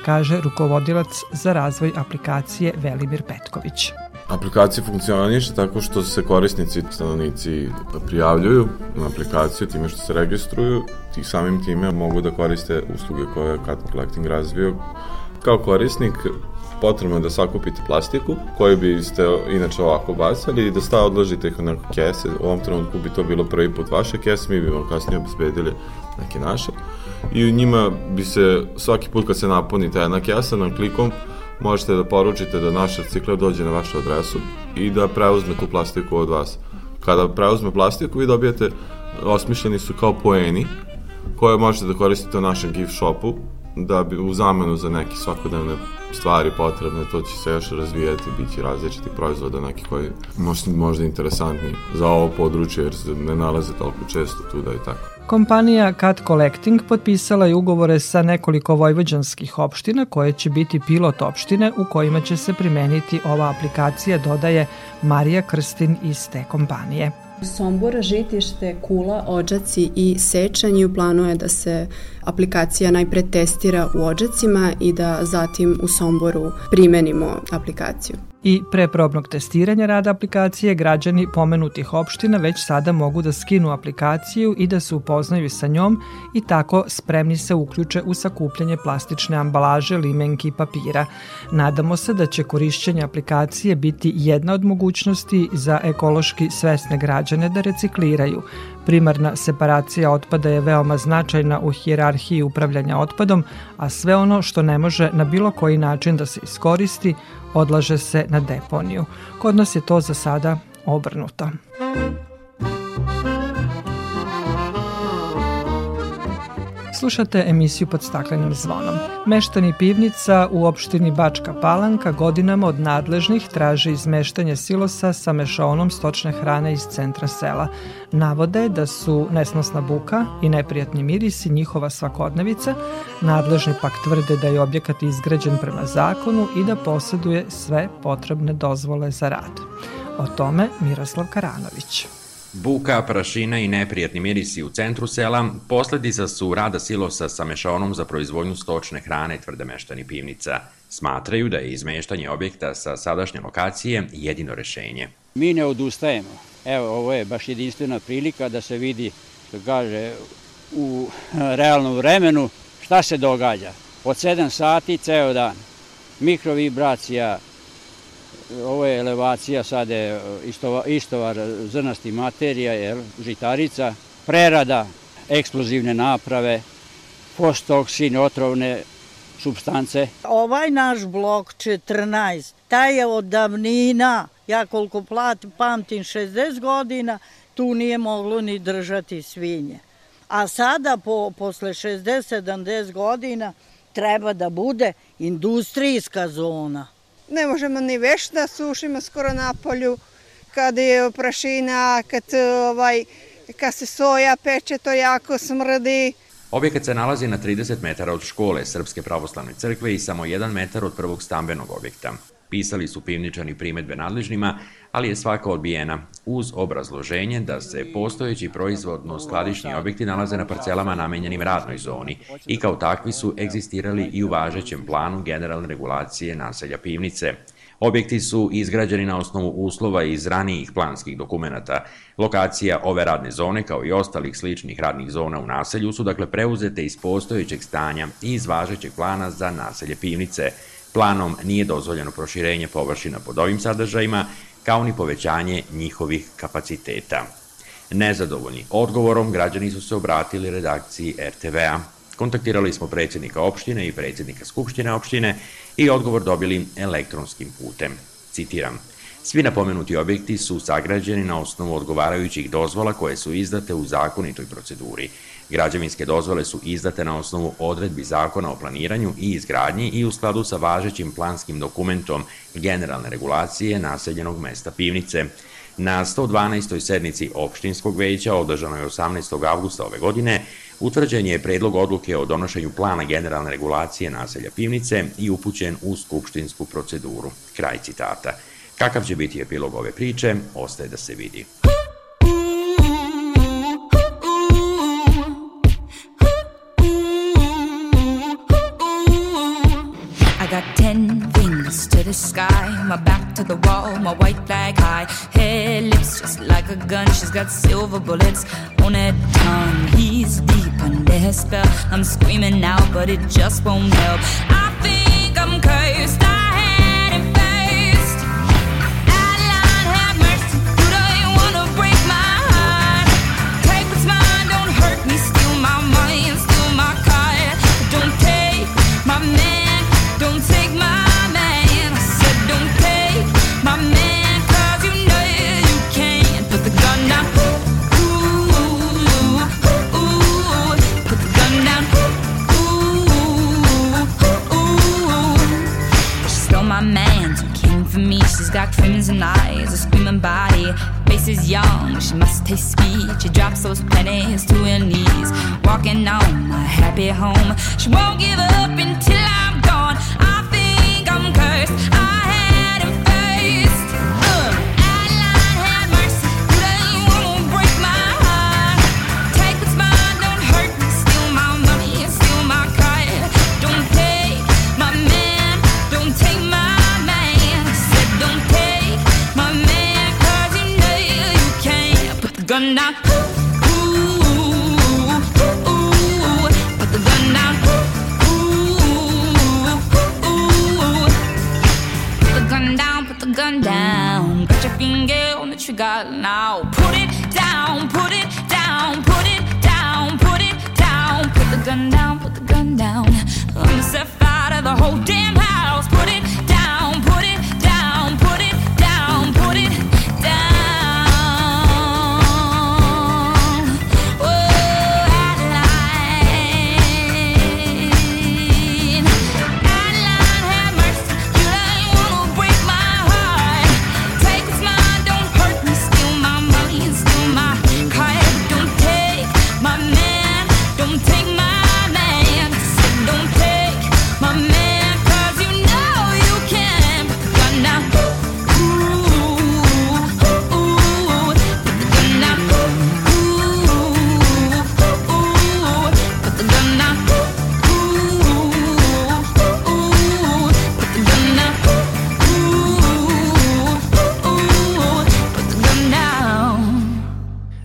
kaže rukovodilac za razvoj aplikacije Velimir Petković. Aplikacija funkcioniše tako što se korisnici, stanovnici prijavljuju na aplikaciju time što se registruju i samim time mogu da koriste usluge koje je Cat Collecting razvio. Kao korisnik potrebno je da sakupite plastiku koju biste inače ovako bacali i da sta odložite ih u neku kese. U ovom trenutku bi to bilo prvi put vaše kese, mi bi vam kasnije obezbedili neke naše. I u njima bi se svaki put kad se napuni ta jedna kesa, nam klikom možete da poručite da naš recikler dođe na vašu adresu i da preuzme tu plastiku od vas. Kada preuzme plastiku, vi dobijete, osmišljeni su kao poeni, koje možete da koristite u našem gift shopu da bi u zamenu za neke svakodnevne stvari potrebne, to će se još razvijati, bit će različiti proizvoda neki koji možda, možda interesantni za ovo područje jer se ne nalaze toliko često tuda i tako. Kompanija Cat Collecting potpisala je ugovore sa nekoliko vojvođanskih opština koje će biti pilot opštine u kojima će se primeniti ova aplikacija, dodaje Marija Krstin iz te kompanije. Sombor, Žitište, Kula, Ođaci i Sečanj i u planu je da se aplikacija najpre testira u Ođacima i da zatim u Somboru primenimo aplikaciju. I pre probnog testiranja rada aplikacije građani pomenutih opština već sada mogu da skinu aplikaciju i da se upoznaju sa njom i tako spremni se uključe u sakupljanje plastične ambalaže, limenki i papira. Nadamo se da će korišćenje aplikacije biti jedna od mogućnosti za ekološki svesne građane da recikliraju. Primarna separacija otpada je veoma značajna u hijerarhiji upravljanja otpadom, a sve ono što ne može na bilo koji način da se iskoristi, odlaže se na deponiju. Kod nas je to za sada obrnuto. Slušate emisiju pod staklenim zvonom. Meštani pivnica u opštini Bačka Palanka godinama od nadležnih traže izmeštanje silosa sa mešaonom stočne hrane iz centra sela. Navode da su nesnosna buka i neprijatni mirisi njihova svakodnevica, nadležni pak tvrde da je objekat izgrađen prema zakonu i da posjeduje sve potrebne dozvole za rad. O tome Miroslav Karanović. Buka, prašina i neprijatni mirisi u centru sela posledica su rada silosa sa mešaonom za proizvodnju stočne hrane tvrde meštani pivnica. Smatraju da je izmeštanje objekta sa sadašnje lokacije jedino rešenje. Mi ne odustajemo. Evo, ovo je baš jedinstvena prilika da se vidi, što kaže, u realnom vremenu šta se događa. Od 7 sati ceo dan. Mikrovibracija, ovo je elevacija, sad je istovar, istovar zrnasti materija, jel, žitarica, prerada, eksplozivne naprave, fostoksin, otrovne substance. Ovaj naš blok 14, taj je od davnina, ja koliko platim, pamtim 60 godina, tu nije moglo ni držati svinje. A sada, po, posle 60-70 godina, treba da bude industrijska zona. Ne možemo ni veš da sušimo skoro na polju, kad je prašina, kad, ovaj, kad se soja peče, to jako smrdi. Objekat se nalazi na 30 metara od škole Srpske pravoslavne crkve i samo 1 metar od prvog stambenog objekta. Pisali su pivničani primetbe nadležnima, ali je svaka odbijena, uz obrazloženje da se postojeći proizvodno-skladišnji objekti nalaze na parcelama namenjenim radnoj zoni i kao takvi su egzistirali i u važećem planu generalne regulacije naselja pivnice. Objekti su izgrađeni na osnovu uslova iz ranijih planskih dokumenta. Lokacija ove radne zone, kao i ostalih sličnih radnih zona u naselju, su dakle preuzete iz postojećeg stanja i iz važećeg plana za naselje pivnice. Planom nije dozvoljeno proširenje površina pod ovim sadržajima, kao ni povećanje njihovih kapaciteta. Nezadovoljni odgovorom, građani su se obratili redakciji RTV-a. Kontaktirali smo predsjednika opštine i predsjednika Skupštine opštine i odgovor dobili elektronskim putem. Citiram. Svi napomenuti objekti su sagrađeni na osnovu odgovarajućih dozvola koje su izdate u zakonitoj proceduri. Građevinske dozvole su izdate na osnovu odredbi zakona o planiranju i izgradnji i u skladu sa važećim planskim dokumentom generalne regulacije naseljenog mesta Pivnice. Na 112. sednici opštinskog veća, održanoj 18. avgusta ove godine, utvrđen je predlog odluke o donošenju plana generalne regulacije naselja Pivnice i upućen u skupštinsku proceduru. Kraj citata. Kakav će biti epilog ove priče, ostaje da se vidi. To the wall, my white flag high, hair lips just like a gun. She's got silver bullets on her tongue. He's deep under her spell. I'm screaming out, but it just won't help. I is young, she must taste sweet. She drops those pennies to her knees, walking on my happy home. She won't give up until I'm gone. I think I'm cursed. I gun down. Ooh, ooh, ooh, ooh. Put the gun down. Ooh, ooh, ooh. Put the gun down, put the gun down. Got your finger on the trigger now. Put it down, put it down, put it down, put it down. Put the gun down, put the gun down. I'm set fire to the whole damn house. Put it down,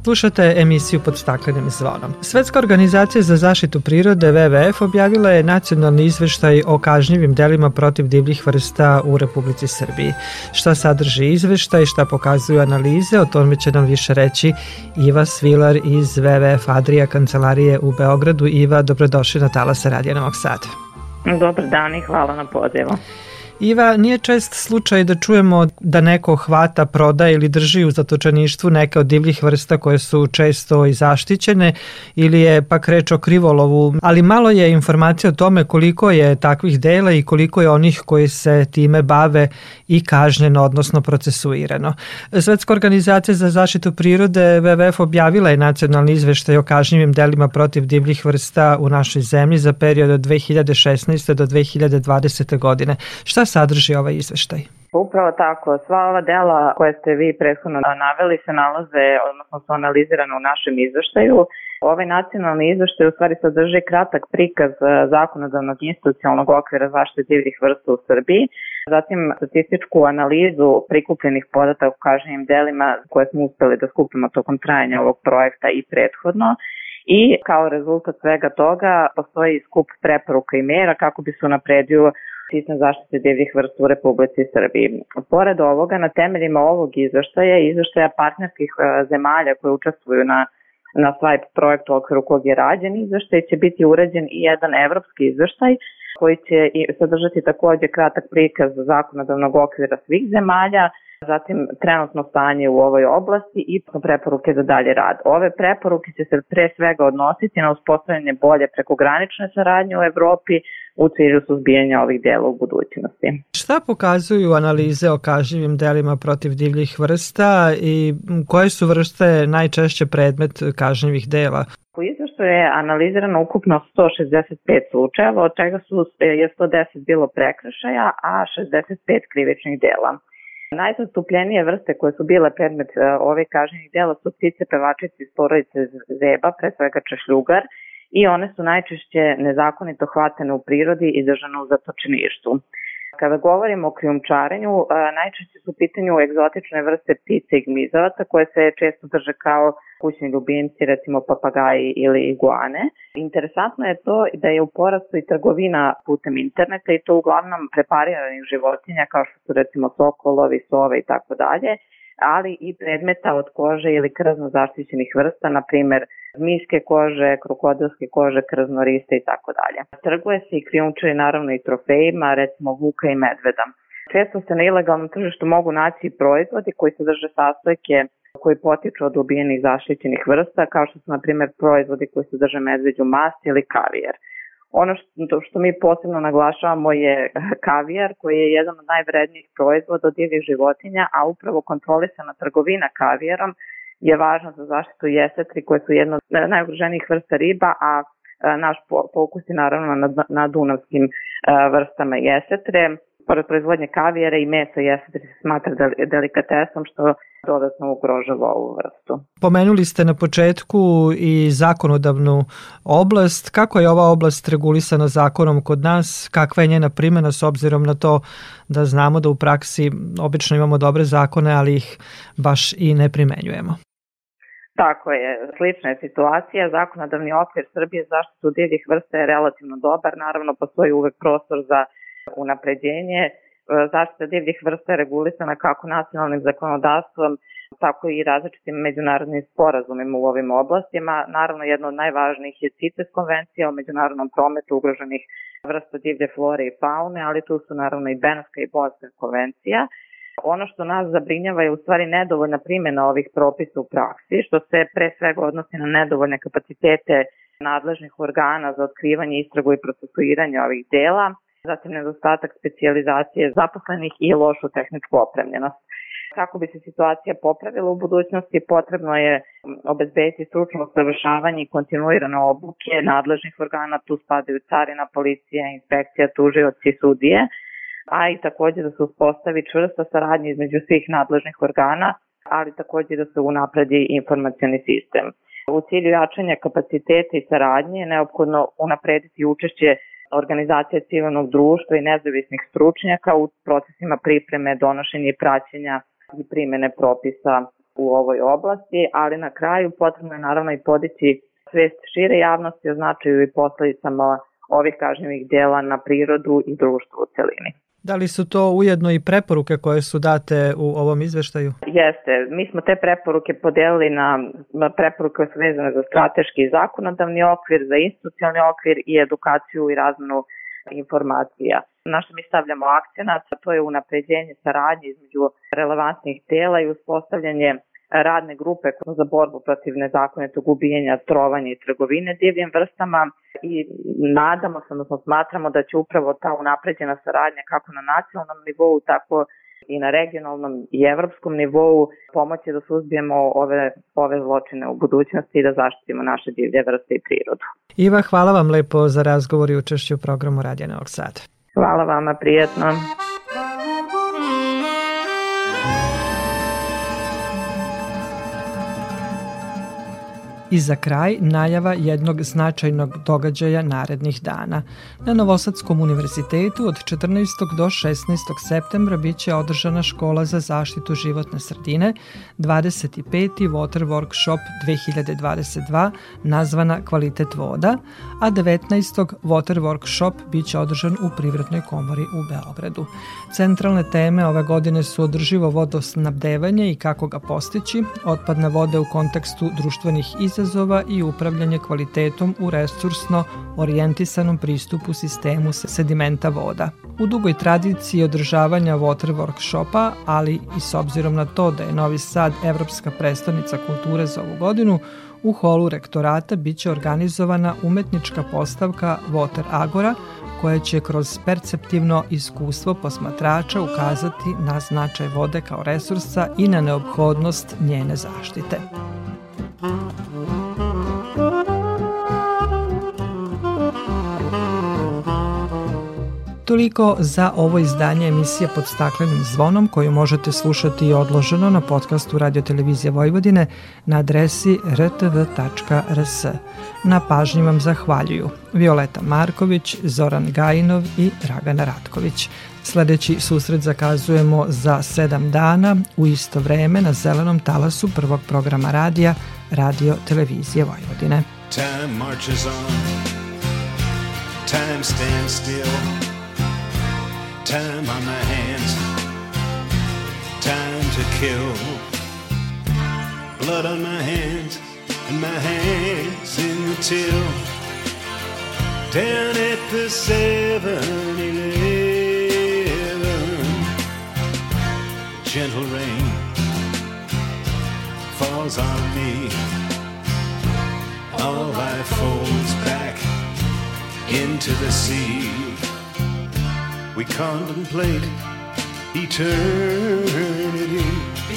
Slušate emisiju pod staklenim zvonom. Svetska organizacija za zaštitu prirode WWF objavila je nacionalni izveštaj o kažnjivim delima protiv divljih vrsta u Republici Srbiji. Šta sadrži izveštaj, šta pokazuju analize, o tome će nam više reći Iva Svilar iz WWF Adria kancelarije u Beogradu. Iva, dobrodošli na Talasa Radija Novog Sada. Dobar dan i hvala na pozivu. Iva, nije čest slučaj da čujemo da neko hvata, prodaje ili drži u zatočeništvu neke od divljih vrsta koje su često i zaštićene ili je pak reč o krivolovu, ali malo je informacija o tome koliko je takvih dela i koliko je onih koji se time bave i kažnjeno, odnosno procesuirano. Svetska organizacija za zaštitu prirode WWF objavila je nacionalni izveštaj o kažnjivim delima protiv divljih vrsta u našoj zemlji za period od 2016. do 2020. godine. Šta sadrži ovaj izveštaj? Upravo tako, sva ova dela koje ste vi prethodno naveli se nalaze, odnosno su analizirane u našem izveštaju. Ovaj nacionalni izveštaj u stvari sadrži kratak prikaz eh, zakonodavnog institucionalnog okvira zaštite divljih vrsta u Srbiji, zatim statističku analizu prikupljenih podataka o kažnjivim delima koje smo uspeli da skupimo tokom trajanja ovog projekta i prethodno, i kao rezultat svega toga postoji skup preporuka i mera kako bi se unapredio sistem zaštite divljih vrsta u Republici Srbiji. Pored ovoga, na temeljima ovog izveštaja i izveštaja partnerskih e, zemalja koje učestvuju na na SWIPE projektu okviru kog je rađen izveštaj će biti urađen i jedan evropski izveštaj koji će sadržati takođe kratak prikaz zakonodavnog okvira svih zemalja, zatim trenutno stanje u ovoj oblasti i preporuke za dalje rad. Ove preporuke će se pre svega odnositi na uspostavljanje bolje prekogranične saradnje u Evropi u cilju suzbijanja ovih dela u budućnosti. Šta pokazuju analize o kažnjivim delima protiv divljih vrsta i koje su vrste najčešće predmet kažnjivih dela? U izveštaju je analizirano ukupno 165 slučajeva, od čega su je 110 bilo prekršaja, a 65 krivičnih dela. Najzastupljenije vrste koje su bile predmet e, ove kažnjivih dela su ptice pevačice iz porodice zeba, pre svega češljugar, i one su najčešće nezakonito hvatene u prirodi i držane u zatočeništvu. Kada govorimo o krijumčarenju, e, najčešće su u pitanju egzotične vrste ptice i gmizavaca koje se često drže kao kućni ljubimci, recimo papagaji ili iguane. Interesantno je to da je u porastu i trgovina putem interneta i to uglavnom prepariranih životinja kao što su recimo sokolovi, sove i tako dalje, ali i predmeta od kože ili krzno zaštićenih vrsta, na primer zmijske kože, krokodilske kože, krznoriste i tako dalje. Trguje se i krijumčari naravno i trofejima, recimo vuka i medveda. Često se na ilegalnom tržištu mogu naći proizvodi koji sadrže sastojke koji potiču od ubijenih zaštićenih vrsta, kao što su, na primjer, proizvodi koji sadrže medveđu mast ili kavijer. Ono što, što mi posebno naglašavamo je kavijar koji je jedan od najvrednijih proizvoda od divljih životinja, a upravo kontrolisana trgovina kavijarom je važna za zaštitu jesetri koje su jedno od najugroženijih vrsta riba, a naš fokus je naravno na, na dunavskim vrstama jesetre. Pored proizvodnje kavijera i mesa jesetri se smatra delikatesom što dodatno ugrožava ovu vrstu. Pomenuli ste na početku i zakonodavnu oblast. Kako je ova oblast regulisana zakonom kod nas? Kakva je njena primjena s obzirom na to da znamo da u praksi obično imamo dobre zakone, ali ih baš i ne primenjujemo? Tako je, slična je situacija. Zakonodavni okvir Srbije zaštitu divljih vrsta je relativno dobar. Naravno, postoji uvek prostor za unapređenje. Zaštita divljih vrsta je regulisana kako nacionalnim zakonodavstvom, tako i različitim međunarodnim sporazumima u ovim oblastima. Naravno, jedna od najvažnijih je CITES konvencija o međunarodnom prometu ugroženih vrsta divlje flore i faune, ali tu su naravno i Benska i Bonska konvencija. Ono što nas zabrinjava je u stvari nedovoljna primjena ovih propisa u praksi, što se pre svega odnosi na nedovoljne kapacitete nadležnih organa za otkrivanje, istragu i procesuiranje ovih dela, zatim nedostatak specializacije zaposlenih i lošu tehničku opremljenost. Kako bi se situacija popravila u budućnosti, potrebno je obezbediti stručno usavršavanje i kontinuirane obuke nadležnih organa, tu spadaju carina, policija, inspekcija, tužioci sudije, a i takođe da se uspostavi čvrsta saradnja između svih nadležnih organa, ali takođe da se unapredi informacioni sistem. U cilju jačanja kapaciteta i saradnje je neophodno unaprediti učešće organizacije civilnog društva i nezavisnih stručnjaka u procesima pripreme, donošenja i praćenja i primene propisa u ovoj oblasti, ali na kraju potrebno je naravno i podići svest šire javnosti o značaju i posledicama ovih kažnjivih dela na prirodu i društvo u celini. Da li su to ujedno i preporuke koje su date u ovom izveštaju? Jeste. Mi smo te preporuke podelili na preporuke koje su vezane za strateški zakonodavni okvir, za institucionalni okvir i edukaciju i razmenu informacija. Na što mi stavljamo akcenat, to je unapređenje saradnje između relevantnih tela i uspostavljanje radne grupe za borbu protiv nezakonitog ubijanja, trovanja i trgovine divljim vrstama i nadamo se, odnosno smatramo da će upravo ta unapređena saradnja kako na nacionalnom nivou, tako i na regionalnom i evropskom nivou pomoći da suzbijemo ove, ove zločine u budućnosti i da zaštitimo naše divlje vrste i prirodu. Iva, hvala vam lepo za razgovor i učešću u programu Radija Novog Sada. Hvala vama, prijetno. I za kraj najava jednog značajnog događaja narednih dana. Na Novosadskom univerzitetu od 14. do 16. septembra biće održana škola za zaštitu životne sredine, 25. Water Workshop 2022 nazvana Kvalitet voda, a 19. Water Workshop biće održan u Privrednoj komori u Beogradu. Centralne teme ove godine su održivo vodosnabdevanje i kako ga postići, otpadne vode u kontekstu društvenih izazova, izazova i upravljanje kvalitetom u resursno orijentisanom pristupu sistemu sedimenta voda. U dugoj tradiciji održavanja water workshopa, ali i s obzirom na to da je Novi Sad evropska prestonica kulture za ovu godinu, u holu rektorata biće organizovana umetnička postavka Water Agora, koja će kroz perceptivno iskustvo posmatrača ukazati na značaj vode kao resursa i na neophodnost njene zaštite. Toliko za ovo izdanje emisije pod staklenim zvonom koju možete slušati i odloženo na podcastu Radio Televizije Vojvodine na adresi rtv.rs. Na pažnji vam zahvaljuju Violeta Marković, Zoran Gajinov i Dragana Ratković. Sledeći susret zakazujemo za sedam dana u isto vreme na zelenom talasu prvog programa radija Radio Televizije Vojvodine. Time marches on, time stands still. Time on my hands, time to kill. Blood on my hands, and my hands in the till. Down at the 7 Eleven, gentle rain falls on me. All life folds back into the sea. We contemplate eternity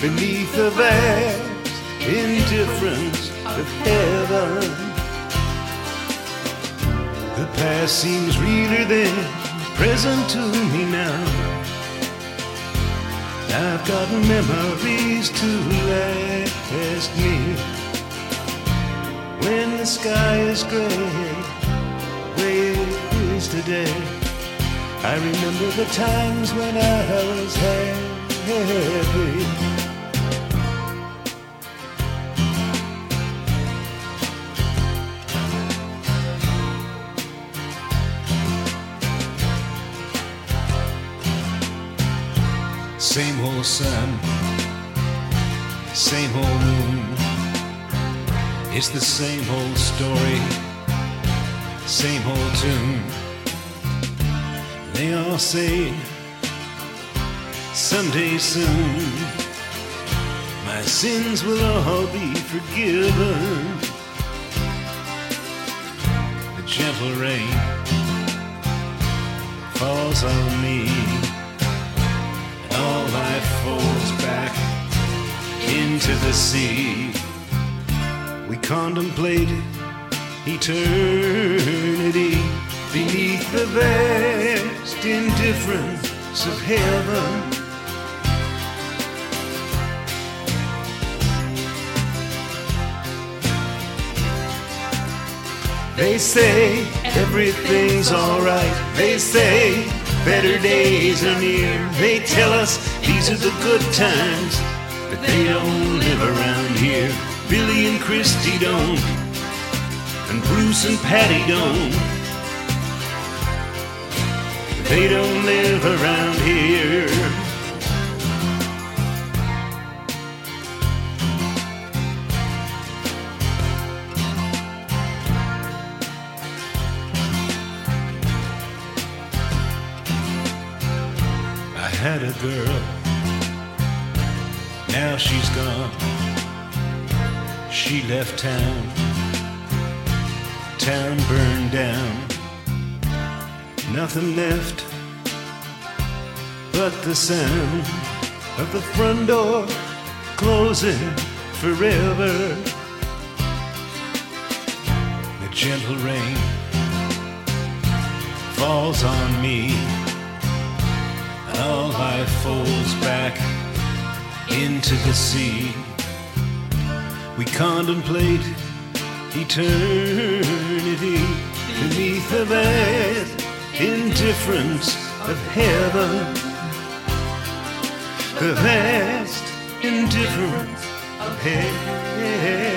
beneath the vast indifference of heaven. The past seems realer than present to me now. I've got memories to last me. When the sky is gray, it is today. I remember the times when I was happy. Same old sun, same old moon. It's the same old story, same old tune. They all say someday soon my sins will all be forgiven. The gentle rain falls on me, and all life falls back into the sea. We contemplate eternity beneath the vast indifference of heaven. They say everything's alright. They say better days are near. They tell us these are the good times, but they don't live around here. Billy and Christy don't, and Bruce and Patty don't. They don't live around here. I had a girl, now she's gone. She left town, town burned down. Nothing left but the sound of the front door closing forever. The gentle rain falls on me, all life falls back into the sea. We contemplate eternity beneath the vast indifference of heaven. The vast indifference of heaven.